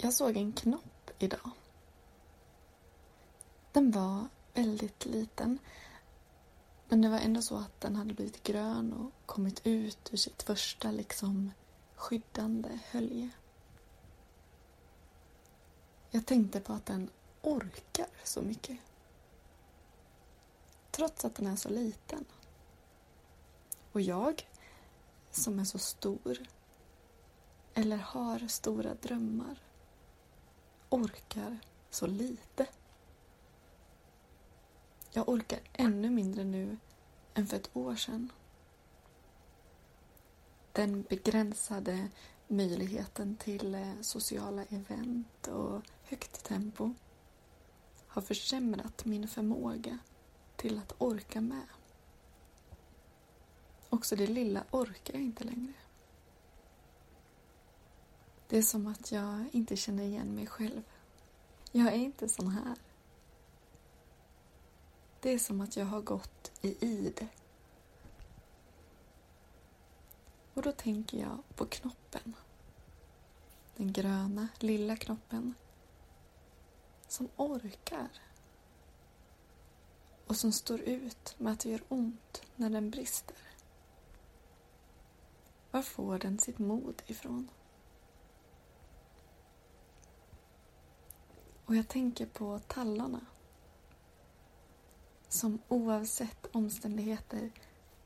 Jag såg en knopp idag. Den var väldigt liten. Men det var ändå så att den hade blivit grön och kommit ut ur sitt första liksom skyddande hölje. Jag tänkte på att den orkar så mycket. Trots att den är så liten. Och jag, som är så stor, eller har stora drömmar, orkar så lite. Jag orkar ännu mindre nu än för ett år sedan. Den begränsade möjligheten till eh, sociala event och högt tempo har försämrat min förmåga till att orka med. Också det lilla orkar jag inte längre. Det är som att jag inte känner igen mig själv. Jag är inte sån här. Det är som att jag har gått i ide. Och då tänker jag på knoppen. Den gröna, lilla knoppen. Som orkar. Och som står ut med att det gör ont när den brister. Var får den sitt mod ifrån? Och jag tänker på tallarna som oavsett omständigheter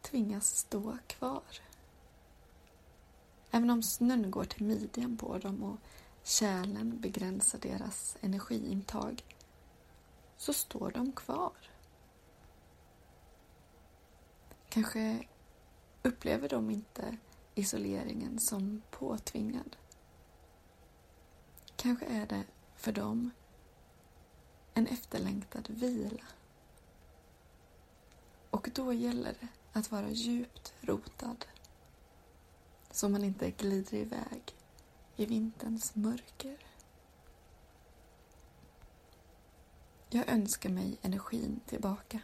tvingas stå kvar. Även om snön går till midjan på dem och kärlen begränsar deras energiintag så står de kvar. Kanske upplever de inte isoleringen som påtvingad. Kanske är det för dem en efterlängtad vila. Och då gäller det att vara djupt rotad så man inte glider iväg i vinterns mörker. Jag önskar mig energin tillbaka.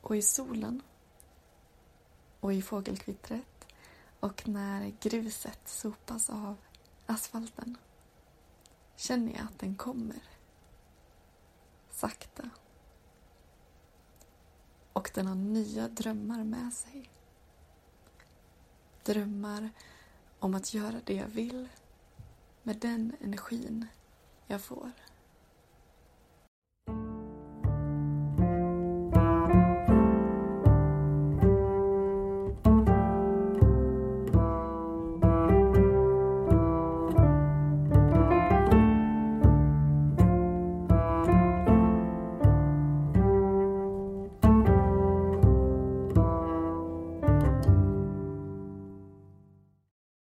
Och i solen och i fågelkvittret och när gruset sopas av asfalten känner jag att den kommer. Sakta. Och den har nya drömmar med sig. Drömmar om att göra det jag vill med den energin jag får.